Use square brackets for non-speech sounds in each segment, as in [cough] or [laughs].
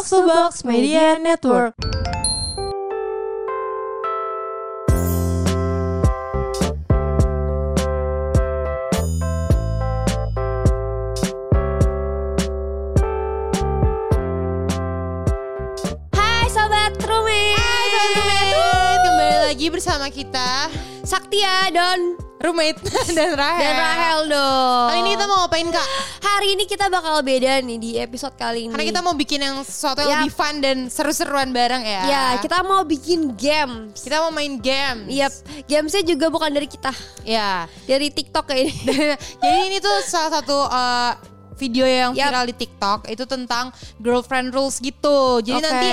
Box to Box Media Network. Hai sobat roommate. Kembali lagi bersama kita Saktia dan Roommate [laughs] dan Rahel dan Rahel dong. Kali ini kita mau ngapain kak? Hari ini kita bakal beda nih di episode kali ini. Karena kita mau bikin yang sesuatu yang Yap. lebih fun dan seru-seruan bareng ya ya kita mau bikin games. Kita mau main game Yap, gamesnya juga bukan dari kita, Ya dari TikTok kayak ini. [laughs] Jadi ini tuh salah satu uh, video yang Yap. viral di TikTok itu tentang girlfriend rules gitu. Jadi Oke. nanti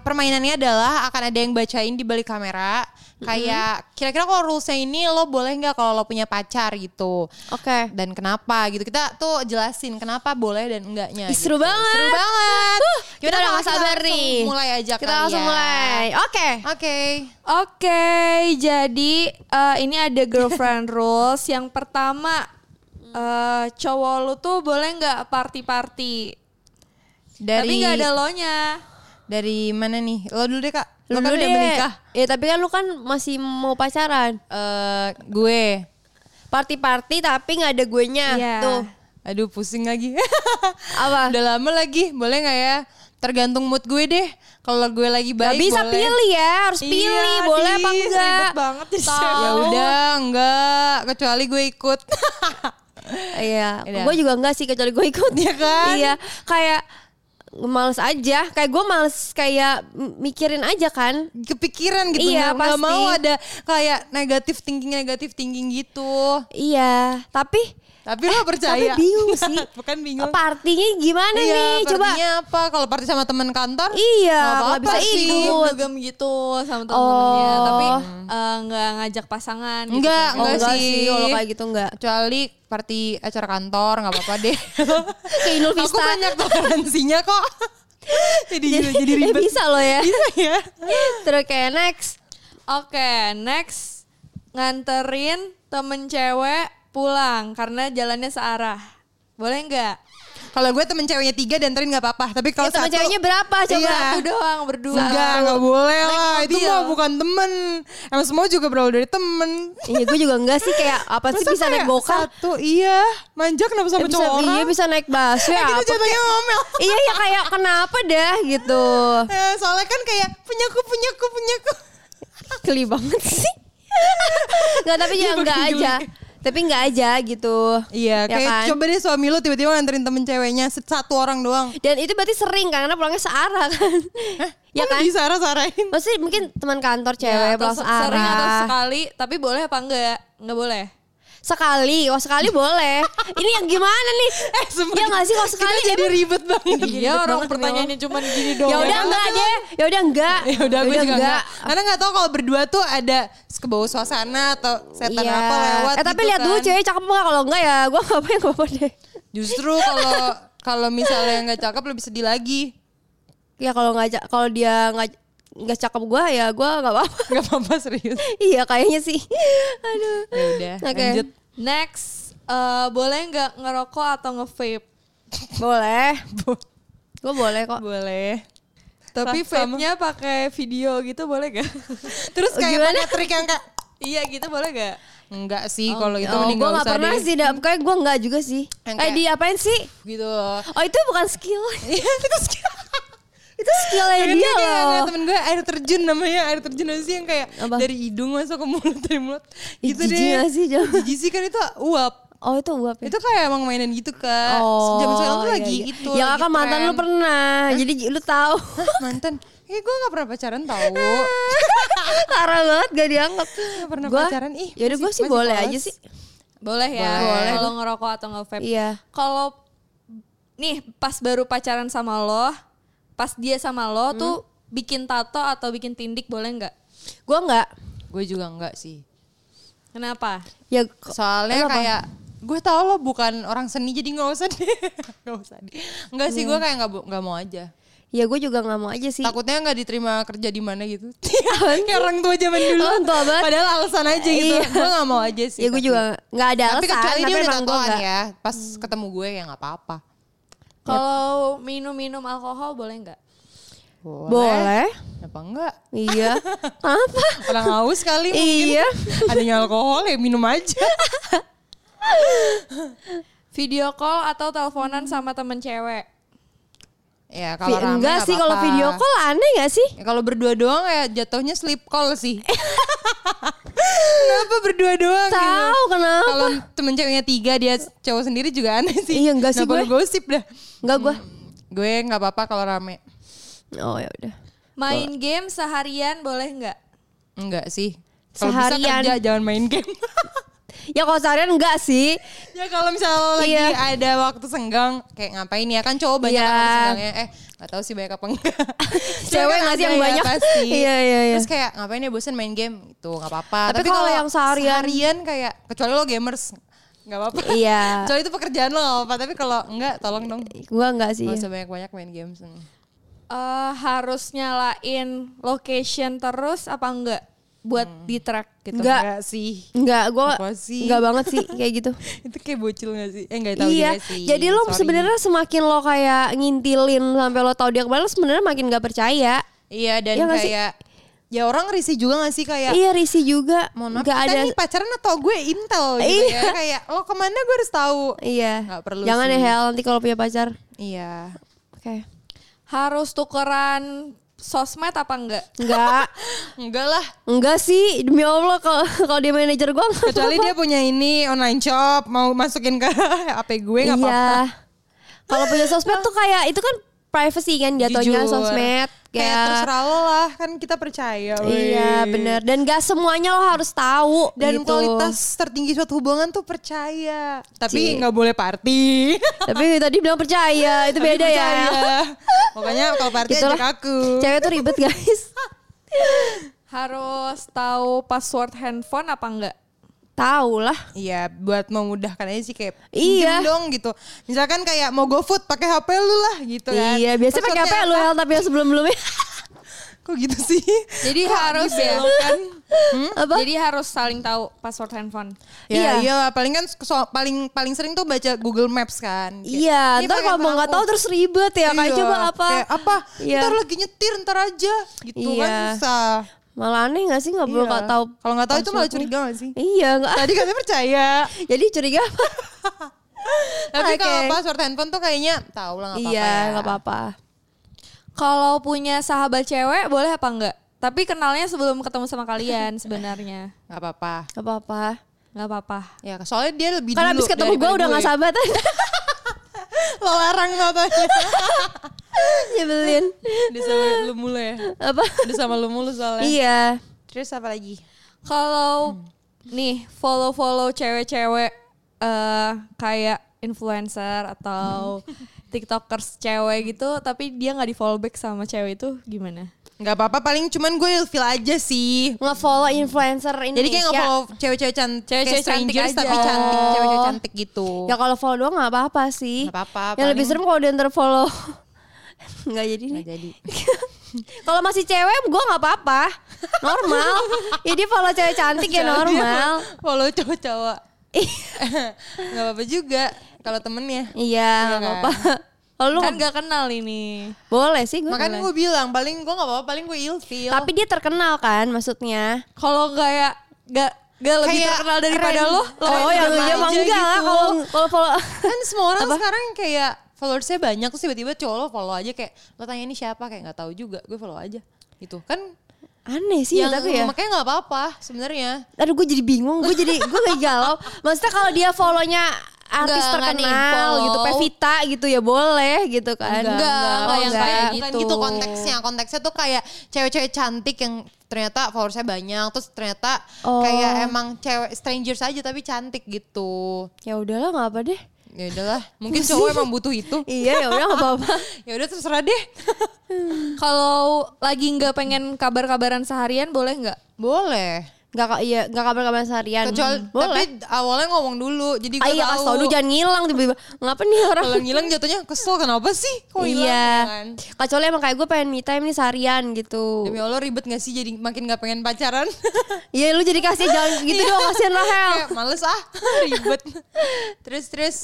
permainannya adalah akan ada yang bacain di balik kamera. Kayak kira-kira kalau rulesnya ini lo boleh nggak kalau lo punya pacar gitu. Oke. dan kenapa gitu kita tuh jelasin kenapa boleh dan enggaknya Ih, gitu. seru banget. seru banget kita Yaudah, udah gak sabar langsung nih. mulai aja Kita kali langsung ya. mulai. Oke. oke Oke, jadi eh, ini ada girlfriend [laughs] rules. Yang pertama, eh, cowok lu tuh boleh nggak party-party? dari Tapi nggak ada lo-nya. dari mana nih lo dulu deh kak lo kan dulu udah deh. menikah Ya tapi kan lu kan masih mau pacaran. Eh, gue Party-party tapi nggak ada guenya. Iya. Tuh. aduh pusing lagi [laughs] Apa? udah lama lagi boleh nggak ya tergantung mood gue deh kalau gue lagi Gak baik bisa boleh. pilih ya, harus Iya, pilih boleh apa Dis, enggak. Ribet banget di ya udah enggak kecuali gue ikut [laughs] Iya, Udah. gue juga enggak sih kecuali gue ikut. Iya kan? Iya, kayak males aja. Kayak gue males kayak mikirin aja kan. kepikiran gitu Iya, nggak mau ada kayak negatif thinking negatif thinking gitu Iya, tapi Tapi lo percaya? Tapi bingung sih. [laughs] Bukan bingung. partinya gimana iya, nih? Coba. partinya apa? Kalau party sama teman kantor? Iya, nggak nggak bisa apa-apa sih. ikut. Dugem gitu sama temen-temennya, Oh. tapi eh, nggak ngajak pasangan. gitu Enggak, kan. Oh, enggak enggak sih. sih. Kalau kayak gitu enggak. Kecuali party acara kantor nggak apa-apa deh. [laughs] Kayak Inul Aku Vista. banyak toleransinya kok. [laughs] jadi jadi, jadi Eh, ribet. bisa loh ya. Bisa ya. Terus kayak next. Oke, next nganterin temen cewek pulang karena jalannya searah. Boleh nggak? Kalau gue temen ceweknya tiga dan ntarin nggak apa-apa. Tapi kalau Ya, temen satu ceweknya berapa coba? Iya. Satu doang berdua. Enggak, enggak boleh lah. Itu mobil. mah bukan temen. Emang semua juga berawal dari temen. Iya, gue juga enggak sih kayak apa sih Masa bisa naik gokar? Satu, iya. Manja kenapa sama Eh, bisa, cowok orang? iya bisa naik Eh, [laughs] apa gitu jatuhnya ngomel. [laughs] Iya ya kayak kenapa dah gitu. [laughs] Eh, soalnya kan kayak punyaku, punyaku, punyaku. Geli banget sih. Enggak tapi ya enggak aja. Tapi enggak aja gitu. Iya, Ya kayak kan? coba deh suami lu tiba-tiba nganterin temen ceweknya satu orang doang. Dan itu berarti sering kan, karena pulangnya searah kan. [laughs] ya Kok kan? lu disarah-sarahin? Maksudnya mungkin teman kantor Ya, cewek atau pulang se- sering atau searah. sekali, tapi boleh apa enggak? Enggak boleh. Sekali, oh sekali boleh. Ini yang gimana nih? [laughs] Eh. Ya nggak sih kalau sekali jadi emang- ribet banget. Iya, orang pertanyaannya cuma gini doang. Ya udah enggak deh. Ya udah enggak. [laughs] Ya udah gue juga enggak. Karena enggak tahu kalau berdua tuh ada kebawa suasana atau setan Iya. apa lewat Eh tapi gitu lihat dulu kan. cewek cakep nggak kalau enggak ya gue ngapain nggak apa-apa deh. Justru kalau kalau misalnya nggak cakep lebih sedih lagi. Ya kalau nggak kalau dia nggak nggak cakep gue ya gue nggak apa-apa. [laughs] Nggak apa-apa serius. [laughs] iya kayaknya sih. [laughs] Aduh. Ya udah, Oke. lanjut. Next, eh, boleh nggak ngerokok atau nge-vape? Boleh. gue boleh kok. Boleh. Tapi vape-nya pakai video gitu boleh gak? Terus kayak Gimana? pakai trik yang kayak iya gitu boleh gak? enggak sih kalau itu Oh, mending gue usah pernah deh. sih, dah. kayak gue nggak juga sih. Yang Kayak kayak- di apain sih? gitu. Oh itu bukan skill, Iya, itu skill. Itu skillnya Kan dia kayak loh. ngeliat temen gue air terjun namanya air terjun apa sih yang kayak Apa? dari hidung masuk ke mulut dari mulut gitu jijik deh sih, Jam? jijik sih kan itu uap Oh itu uap ya? itu kayak emang mainan gitu kak Oh, zaman sekarang tuh iya, lagi iya. itu Ya lagi kan mantan lu pernah, jadi lu tahu. Hah, mantan eh gue gak pernah pacaran tau [laughs] Parah banget gak dianggap. Gak pernah Gua- pacaran ih Yaudah gue sih boleh polos. aja sih. Boleh ya. Boleh. Kalau ngerokok atau nge-vape. Iya. Kalau nih pas baru pacaran sama lo, pas dia sama lo tuh bikin tato atau bikin tindik boleh nggak? Gue nggak. gue juga enggak sih Kenapa? Ya soalnya Kenapa? kayak gue tau lo bukan orang seni jadi nggak usah deh [laughs] nggak usah deh enggak sih gue kayak nggak nggak mau aja ya gue juga nggak mau aja sih. takutnya nggak diterima kerja di mana gitu [laughs] kayak orang tua zaman dulu Orang tua banget. padahal alasan aja gitu Iya. gue nggak mau aja sih Ya gue tapi- juga nggak ada tapi alasan. kecuali dia udah tatoan nggak. ya pas ketemu gue ya nggak apa-apa Kalau minum-minum alkohol boleh nggak? Boleh. Kenapa enggak? Iya. [laughs] Kenapa? Orang haus kali mungkin. Iya. Adanya alkohol ya minum aja. Video call atau teleponan sama temen cewek? Ya Vi- kalau rame enggak nggak sih kalau video call aneh gak sih? Ya, kalau berdua doang ya jatuhnya sleep call sih. [laughs] kenapa berdua doang? gitu? Tahu kenapa? Kalau temen ceweknya tiga dia cowok sendiri juga aneh sih. Iya, enggak sih Kenapa gue. gosip dah. Enggak gua. Gue nggak apa-apa kalau rame. Oh ya udah. Main game seharian boleh nggak? Enggak sih. Kalau bisa Seharian. kerja jangan main game. [laughs] Ya kalau seharian enggak sih. ya kalau misalnya lagi Iya. ada waktu senggang kayak ngapain ya kan cowok banyak Iya. waktu senggangnya eh nggak tahu sih banyak apa enggak [laughs] Cewek nggak sih yang ya banyak? pasti [laughs] Iya, iya, iya. terus kayak ngapain ya bosen main game itu nggak apa-apa Tapi kalau yang seharian- seharian kayak kecuali lo gamers nggak apa-apa Iya. [laughs] kecuali itu pekerjaan lo nggak apa-apa tapi kalau enggak tolong dong Gua enggak sih. nggak usah banyak-banyak main games Eh, harus nyalain location terus apa enggak? Buat di track gitu. Enggak. sih Enggak, gua Apa sih? enggak banget sih kayak gitu. [laughs] itu kayak bocil gak sih eh nggak tahu iya. juga sih Jadi lo sebenarnya semakin lo kayak ngintilin sampai lo tahu dia ke mana lo sebenarnya makin gak percaya. iya dan sih? kayak ya orang risih juga gak sih kayak Iya risih juga. mohon maaf Gak kita ada nih pacaran atau gue intel gitu Iya. ya kayak lo ke mana gue harus tahu Iya. Nggak perlu Jangan sih. ya Hel nanti kalau punya pacar. iya Oke. Harus tukeran sosmed apa enggak? Enggak. [laughs] enggak lah Enggak sih, demi Allah kalau kalau dia manajer gua enggak kecuali dia punya ini online shop mau masukin ke [laughs] HP gue nggak Iya. apa-apa Kalau punya sosmed tuh kayak itu kan privacy kan jatuhnya Jujur. sosmed kayak kayak terserah lo lah kan kita percaya. Iya bener Dan gak semuanya lo harus tahu dan gitu. kualitas tertinggi suatu hubungan tuh percaya tapi nggak boleh party [laughs] Tapi tadi bilang percaya Itu Tapi beda ya percaya. [laughs] pokoknya kalau party ajak aku Cewek tuh ribet guys [laughs] Harus tahu password handphone apa enggak? Tahu lah Iya, buat memudahkan aja sih kayak Iya. dong gitu. Misalkan kayak mau GoFood pakai HP lu lah gitu kan. Iya biasanya pakai Passwordnya lu Hel Tapi yang sebelum-sebelumnya [laughs] Kok gitu sih? Jadi harus ya. Apa? Jadi harus saling tahu password handphone. Ya Iya. iya lah, paling kan so- paling paling sering tuh baca Google Maps kan. Kayak, Iya "Ini Ntar pakai kalau mau nggak aku?" tahu terus ribet ya Kayak Iya, coba apa Kayak apa? Iya. Ntar lagi nyetir ntar aja gitu kan Iya. susah. Malah aneh gak sih nggak perlu Iya. nggak tahu Kalau nggak tahu itu malah curiga gak sih? Iya nggak Tadi katanya percaya. [laughs] Jadi curiga apa? [laughs] Tapi Oke. kalau password handphone tuh kayaknya tahu lah nggak apa-apa. Iya ya. nggak apa-apa Kalau punya sahabat cewek boleh apa enggak? Tapi kenalnya sebelum ketemu sama kalian [laughs] sebenarnya. Nggak apa-apa. Nggak apa-apa Nggak apa-apa. Ya soalnya dia lebih Kan dulu abis ketemu gue udah gak sahabatan Lo larang nontonnya. Nyebelin Dia sama lu mulu ya. Apa? [laughs] Dia sama lu mulu soalnya. Iya Terus apa lagi? Kalau nih follow-follow cewek-cewek eh kayak influencer atau [laughs] tiktokers cewek gitu, tapi dia nggak di follow back sama cewek itu gimana? Nggak apa-apa paling cuman gue ilfil aja sih. Nge-follow influencer Indonesia Jadi kayak nge-follow cewek-cewek cantik, Cewek-cewek cantik tapi aja. cantik, cewek-cewek cantik gitu. Ya kalau follow doang gak apa-apa sih Nggak apa-apa, Yang lebih serem kalau dia ntar follow Gak jadi nih Nggak jadi. [laughs] [laughs] Kalau masih cewek gue gak apa-apa Normal Ya dia follow cewek cantik ya normal Follow cowok-cowok. [laughs] Nggak apa-apa juga kalau temennya. Iya gak kan? apa-apa Kalau lu Kan gak kenal ini. boleh sih gue Makanya gue bilang paling gue nggak apa-apa paling gue ilfil. Tapi dia terkenal kan maksudnya Kalau nggak ya gak gak lebih Kayak terkenal daripada keren. lo, Oh yang terkenal dia mah aja enggak lah gitu. Kalau kalau follow kan semua orang sekarang kayak followersnya banyak terus tiba-tiba cowok lo follow aja kayak lo tanya ini siapa? Kayak nggak tahu juga gue follow aja. Gitu. Kan Aneh sih yang tapi ya. makanya nggak apa-apa sebenarnya. Aduh gue jadi bingung Gue jadi gue lagi galau. Maksudnya kalau dia follownya artis Nggak, nggak terkenal gitu Pevita gitu ya boleh gitu kan. Enggak, enggak Oh, yang enggak. kayak gitu. gitu. konteksnya. Konteksnya tuh kayak cewek-cewek cantik yang ternyata followersnya banyak terus ternyata Oh. kayak emang cewek strangers aja tapi cantik gitu. Ya udahlah nggak apa deh ya udahlah mungkin cowok [laughs] emang butuh itu. Iya ya udah nggak apa-apa. [laughs] Ya udah terserah deh. Kalau lagi nggak pengen kabar-kabaran seharian boleh nggak? boleh Nggak ka- iya nggak kabar-kabar seharian. Kecuali Boleh. tapi awalnya ngomong dulu jadi gue iya tahu. dulu jangan ngilang tiba-tiba. Ngapa nih orang? Kalau ngilang jatuhnya kesel kenapa sih kok hilang Iya. Ya kan? Kecuali emang kayak gue pengen me time nih seharian gitu. Demi Allah ribet gak sih jadi makin gak pengen pacaran? [laughs] Iya lu jadi kasih jangan [laughs] gitu dong kasihan Rahel. Kayak males ah [laughs] ribet. Terus terus.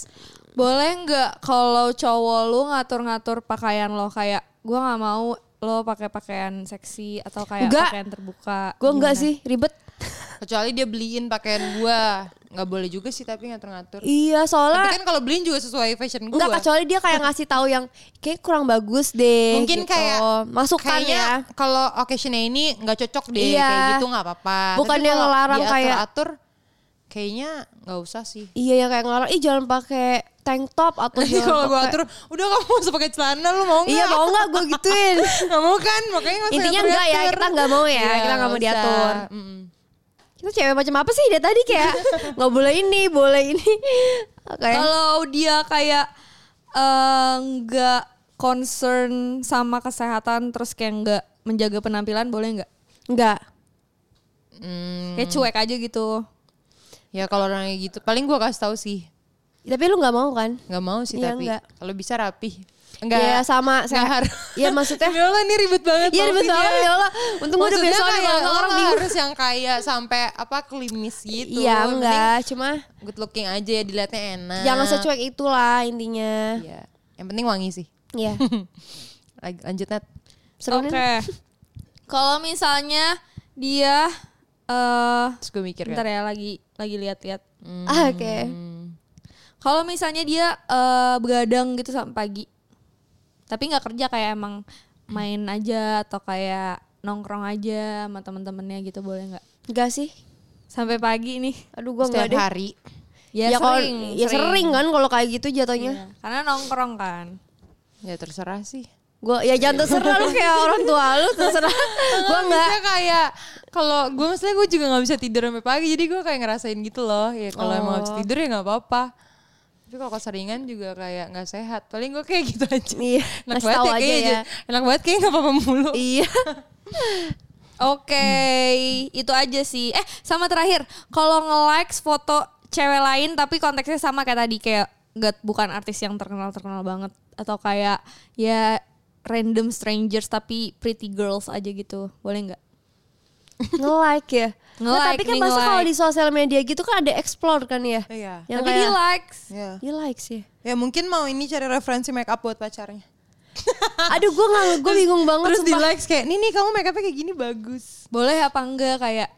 Boleh nggak kalau cowok lu ngatur-ngatur pakaian lo? Kayak gue nggak mau lo pakai pakaian seksi atau kayak Enggak. pakaian terbuka. Gue enggak Gimana? sih ribet. Kecuali dia beliin pakaian gua. nggak boleh juga sih tapi ngatur-ngatur. Iya Tapi soalnya kan kalau beliin juga sesuai fashion gua. Enggak kecuali dia kayak ngasih tahu yang kayak kurang bagus deh. Mungkin gitu. kayak masukan kayaknya ya. Kalau occasionnya ini nggak cocok deh Iya. kayak gitu nggak apa-apa. Bukan Tapi dia ngelarang kayak- diatur-atur, kayaknya nggak usah sih. Iya yang kayak ngelarang, ih jangan pakai tank top atau Jadi [laughs] jangan kalau pakai- atur, udah kamu usah pakai celana lu mau nggak? Iya mau nggak gue [laughs] gituin. Nggak mau kan? Makanya nggak usah Intinya enggak ya, kita nggak mau ya, Iya, kita nggak mau diatur. Kita cewek macam apa sih dia tadi kayak [laughs] nggak boleh ini, boleh ini. Kayak Kalau dia kayak eh, nggak concern sama kesehatan terus kayak nggak menjaga penampilan boleh nggak? enggak. Hmm, Kayak cuek aja gitu. ya kalau orang kayak gitu, paling gua kasih tahu sih. Tapi lu nggak mau kan? Nggak mau sih Iya, tapi nggak. kalau bisa rapi. Enggak. Iya sama saya. harus. Iya maksudnya. [laughs] Ya Allah ini ribet banget. Iya ribet banget ya Allah. Untung gue udah Maksudnya biasa kayak lo orang bingung. harus yang kayak sampai apa klimis gitu. Iya penting enggak, cuma Good looking aja ya dilihatnya enak. jangan secuek itulah intinya. Iya. Yang penting wangi sih. Iya. [laughs] Lanjut Nat. Oke. nih. Kalau misalnya dia eh Terus gue mikir bentar kan. ya lagi lagi lihat-lihat. Ah, Oke. Kalau misalnya dia eh, begadang gitu sampai pagi. Tapi nggak kerja kayak emang main aja atau kayak nongkrong aja sama temen-temennya gitu boleh nggak? Enggak sih. Sampai pagi nih. Aduh gue enggak deh. hari. Ya, kalau- sering, ya sering kan kalau kayak gitu jatuhnya. Iya, Karena nongkrong kan. Ya terserah sih. Gue ya jangan terserah lu kayak orang tua lu terserah. [laughs] gue enggak. Kayak kalau gue maksudnya gue juga nggak bisa tidur sampai pagi jadi gue kayak ngerasain gitu loh ya kalau emang habis Oh. tidur ya nggak apa-apa tapi kalau keseringan juga kayak nggak sehat paling gue kayak gitu aja [laughs] Iya, enak banget ya aja ya. enak banget kayaknya nggak apa-apa mulu [laughs] Iya. Oke, itu aja sih. Eh, sama terakhir, kalau nge-likes foto cewek lain tapi konteksnya sama kayak tadi kayak gak bukan artis yang terkenal-terkenal banget atau kayak ya random strangers tapi pretty girls aja gitu. Boleh nggak? Nge-like ya. Nah, Nge-like tapi kan masa kalau di sosial media gitu kan ada explore kan ya. Iya. Yang tapi kayak, di likes. Dia likes ya. ya mungkin mau ini cari referensi make up buat pacarnya [laughs] Aduh gue nggak, gue bingung banget. terus di sumpah. likes kayak nih nih kamu make upnya kayak gini bagus Boleh apa enggak kayak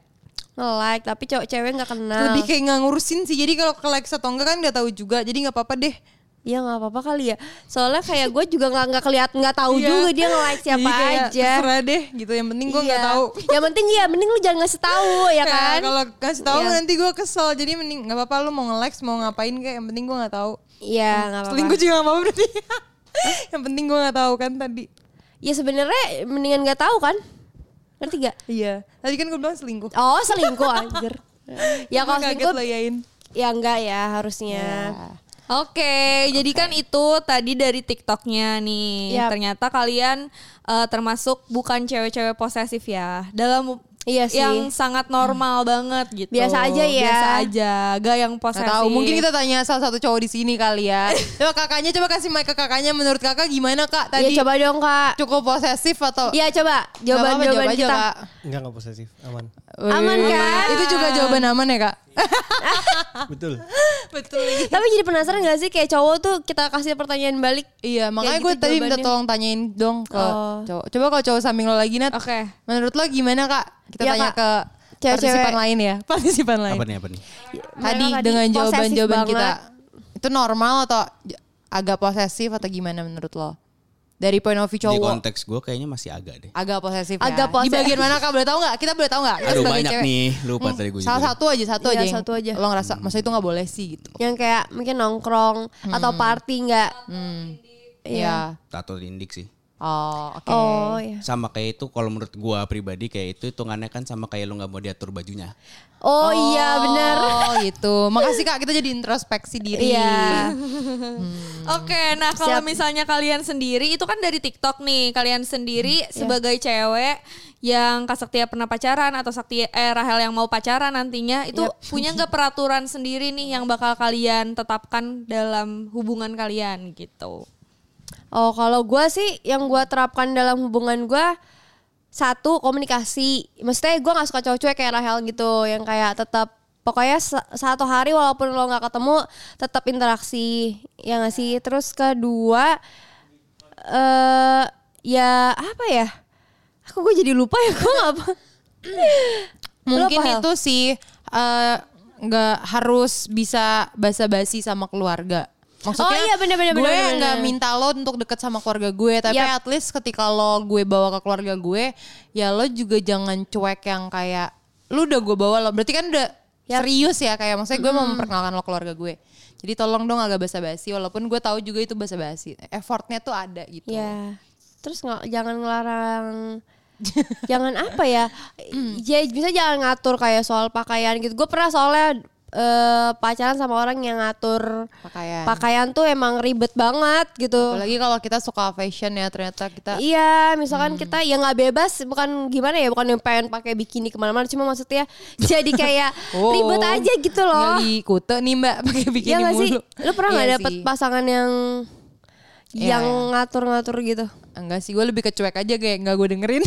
nge-like tapi cowok cewek nggak kenal. lebih kayak nggak ngurusin sih jadi kalau ke likes atau enggak kan nggak tahu juga jadi nggak apa-apa deh Ya nggak apa-apa kali ya. Soalnya kayak gue juga nggak nggak keliat nggak tahu Iya. juga dia nge-like siapa Jadi kayak aja. terserah deh gitu yang penting gue nggak Iya. tahu Yang penting ya mending lu jangan ngasih tahu [laughs] ya kan. kalau kasih tahu Iya. nanti gue kesel jadi mending nggak apa-apa lu mau nge-likes mau ngapain kayak yang penting gue nggak tahu Iya nggak apa-apa. selingkuh juga nggak apa-apa berarti [laughs] yang penting gue nggak tahu kan tadi Ya sebenarnya mendingan nggak tahu kan. Ngerti gak? iya tadi kan gue bilang selingkuh Oh selingkuh anjir. [laughs] ya kalau kaget selingkuh lo yain ya enggak ya harusnya. Oke, jadi kan itu tadi dari TikToknya nih. Yap. Ternyata kalian eh, termasuk bukan cewek-cewek posesif ya. Dalam Iya sih. yang sangat normal banget gitu. Biasa aja ya. Biasa aja, gak yang Gak posesif. tahu mungkin kita tanya salah satu cowok di sini kali ya [laughs] coba kakaknya coba kasih mic ke kakaknya menurut kakak gimana kak Iya tadi coba dong kak. cukup posesif atau Iya coba Nggak jawaban aja, kita. Enggak enggak posesif, aman. Aman Wih, kan? itu juga jawaban aman ya kak [laughs] Betul. betul Tapi jadi penasaran gak sih kayak cowok tuh kita kasih pertanyaan balik. Iya, makanya gitu gue tadi minta tolong tanyain dong ke Oh. cowok. Coba kalau cowok samping lo lagi Nat. Oke. Menurut lo gimana kak? Kita Iya, tanya Kak. ke Cewek-cewek. partisipan lain ya. [laughs] Partisipan lain. Apa nih apa nih? Tadi Mereka dengan jawaban-jawaban kita. Itu normal atau agak posesif atau gimana menurut lo? Dari point of view Di cowok. konteks gue kayaknya masih agak deh. Agak posesif Agak ya. Di posesif. bagian mana kak? Boleh tahu nggak? Kita boleh tahu nggak? Aduh banyak cewek. nih, lupa Hmm, tadi gue Salah juga. satu aja, satu Iya, aja. yang satu aja. Lo ngerasa, masa itu nggak boleh sih gitu. Yang kayak mungkin nongkrong atau party nggak. Hmm. Iya. Iya. Tato tindik sih. Oh, oke. Oh ya. Sama kayak itu kalau menurut gua pribadi kayak itu hitungannya kan sama kayak lu nggak mau diatur bajunya. Oh, iya benar. Oh [laughs] gitu. Makasih kak, kita jadi introspeksi diri. Iya. Oke, nah kalau misalnya kalian sendiri itu kan dari TikTok nih, kalian sendiri sebagai cewek yang Kak Saktia pernah pacaran atau Sakti eh Rahel yang mau pacaran nantinya itu punya nggak peraturan sendiri nih yang bakal kalian tetapkan dalam hubungan kalian gitu. Oh kalau gue sih yang gue terapkan dalam hubungan gue satu komunikasi. Maksudnya gue nggak suka cowok cuek kayak Rahel gitu yang kayak tetap pokoknya sa- satu hari walaupun lo nggak ketemu tetap interaksi ya nggak sih terus kedua eh ya apa ya aku gue jadi lupa ya [laughs] gue apa Mungkin Hel? itu sih eh, nggak harus bisa basa-basi sama keluarga. Maksudnya Oh iya, bener, bener, gue nggak minta lo untuk deket sama keluarga gue, tapi Yap. at least ketika lo gue bawa ke keluarga gue, ya lo juga jangan cuek yang kayak lu udah gue bawa lo, berarti kan udah Yap. serius ya kayak maksudnya gue mau memperkenalkan lo keluarga gue. Jadi tolong dong agak basa-basi, walaupun gue tahu juga itu basa-basi. Effortnya tuh ada gitu. ya terus nggak jangan ngelarang [laughs] jangan apa ya ya bisa jangan ngatur kayak soal pakaian gitu gue pernah soalnya eh, pacaran sama orang yang ngatur Pakaian. pakaian tuh emang ribet banget gitu Apalagi kalau kita suka fashion ya ternyata kita Iya, misalkan kita ya nggak bebas, bukan gimana ya, bukan yang pengen pakai bikini ke mana-mana, cuma maksudnya [laughs] jadi kayak Oh. ribet aja gitu loh. Di kute nih mbak [laughs] pakai bikini Iya nggak sih? mulu. Lu pernah nggak Iya dapet sih. pasangan yang Iya, yang iya. ngatur-ngatur gitu? Enggak sih, gue lebih ke cuek aja kayak nggak gue dengerin.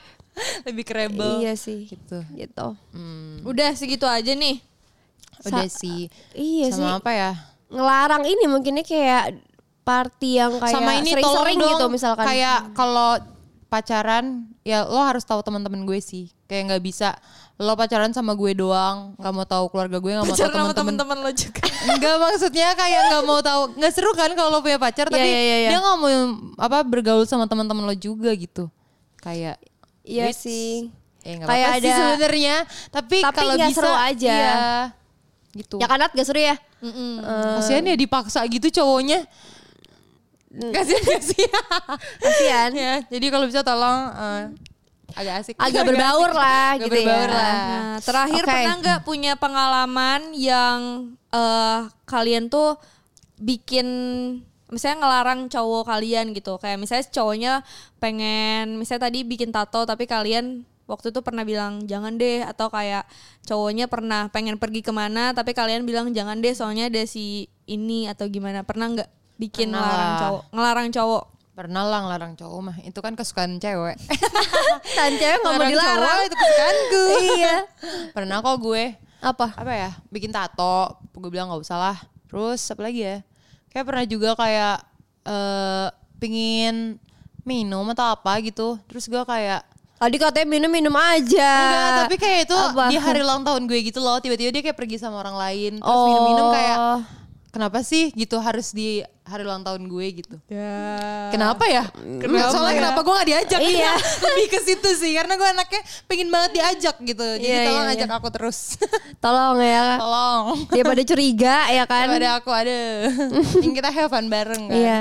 [laughs] lebih ke rebel. Iya sih. Gitu. Gitu. Udah segitu aja nih. Udah Sa- sih. Iya sih. Sama apa ya? Ngelarang ini mungkinnya kayak party yang kayak Sama ini tolong sering-sering dong. gitu misalkan. Kayak kalau pacaran, ya lo harus tahu teman-teman gue sih. Kayak nggak bisa lo pacaran sama gue doang, nggak mau tahu keluarga gue, nggak mau tahu teman-teman. lo juga. [laughs] Enggak maksudnya kayak nggak mau tahu nggak seru kan kalau lo punya pacar tapi Iya, iya, iya. dia nggak mau apa bergaul sama teman-teman lo juga gitu kayak Iya which- sih. nggak Kayak apa-apa sih ada- sebenarnya tapi, Tapi kalau nggak bisa seru aja. iya, gitu Ya kan Nat gak seru ya? kasihan ya dipaksa gitu cowoknya kasihan gak sih Kasihan. ya jadi kalau bisa tolong eh, agak asik Agak berbaur asik. lah Agak gitu berbaur ya. lah Nah, terakhir Oke. pernah nggak punya pengalaman yang eh, kalian tuh bikin misalnya ngelarang cowok kalian gitu kayak misalnya cowoknya pengen misalnya tadi bikin tato tapi kalian waktu itu pernah bilang jangan deh atau kayak cowoknya pernah pengen pergi ke mana tapi kalian bilang jangan deh soalnya ada si ini atau gimana. Pernah nggak bikin Pernah ngelarang lah. cowok? Ngelarang cowok? Pernah lah ngelarang cowok mah. Itu kan kesukaan cewek. [laughs] Dan cewek gak mau Ngelarang dilarang. cowok itu kesukaanku iya. pernah kok gue. Apa? apa ya? Bikin tato. Gue bilang nggak usah lah. Terus apa lagi ya? Kayak pernah juga kayak eh pingin minum atau apa gitu. Terus gue kayak Tadi katanya minum-minum aja. enggak tapi kayak itu Apa? di hari ulang tahun gue gitu loh tiba-tiba dia kayak pergi sama orang lain terus Oh. minum-minum kayak kenapa sih gitu harus di hari ulang tahun gue gitu ya Kenapa ya? Kenapa Soalnya ya? kenapa gue gak diajak? Iya. [laughs] Lebih ke situ sih. Karena gue anaknya pengen banget diajak gitu. Jadi Iya, tolong iya, ajak aku terus. [laughs] Tolong ya. tolong. Daripada curiga ya kan. Daripada aku ada. [laughs] Yang kita have fun bareng kan. Iya.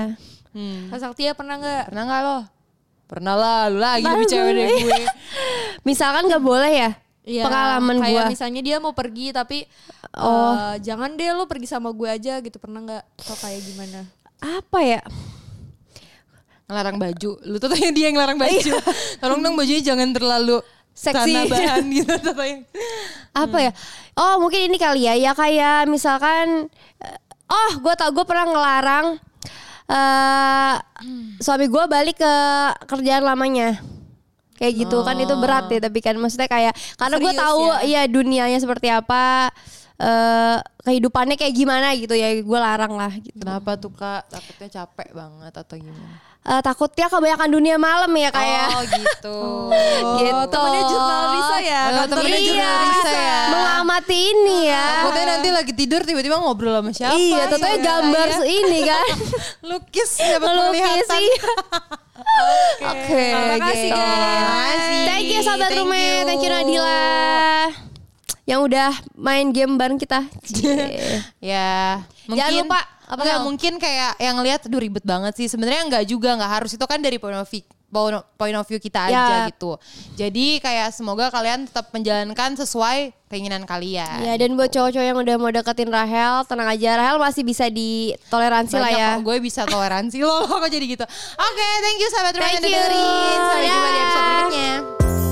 Hmm. Kak Saktia pernah nggak Pernah gak lo? Pernah lah. Lu lagi lebih cewek dari gue. gue. [laughs] Misalkan gak boleh ya? Iya, Pengalaman kayak gua. misalnya dia mau pergi tapi Oh. eh, jangan deh lu pergi sama gue aja gitu pernah nggak atau kayak gimana? Apa ya? Ngelarang baju. Lu tuh tanya dia yang ngelarang baju. [laughs] Tolong dong bajunya jangan terlalu Seksi. [laughs] bahan gitu. Tanya. Apa ya? Oh mungkin ini kali ya. Ya kayak misalkan. eh, Oh gue tau gue pernah ngelarang. Eh suami gue balik ke kerjaan lamanya. Kayak gitu kan itu berat ya tapi kan maksudnya kayak karena gue tahu ya? ya dunianya seperti apa eh kehidupannya kayak gimana gitu ya gue larang lah gitu. Kenapa tuh kak? Takutnya capek banget atau gimana? Eh, takutnya kebanyakan dunia malam ya kayak Oh gitu. [laughs] gitu. temennya jurnal Risa ya, Oh, kantornya temennya iya, jurnal ya. mengamati ini ya. Takutnya nanti lagi tidur tiba-tiba ngobrol sama siapa. iya, tentunya Iya, gambar iya. ini kan. [laughs] Lukis dapat penglihatan. [laughs] sih. Oke, Terima kasih, gitu. guys. Thank you sahabat Thank rumah, you. thank you Nadila. Yang udah main game bareng kita. Cie. Ya, mungkin Jangan lupa, apa, enggak, Hel? mungkin kayak yang lihat aduh ribet banget sih. Sebenarnya enggak juga, enggak harus itu kan dari point of view point of view kita Ya. aja gitu. Jadi kayak semoga kalian tetap menjalankan sesuai keinginan kalian. ya dan buat cowok-cowok yang udah mau deketin Rahel, tenang aja Rahel masih bisa ditoleransi lah Banyak ya. kok, gue bisa toleransi loh [laughs] kok jadi gitu. Oke, thank you sahabat rumah yang dengerin. Sampai jumpa di episode berikutnya.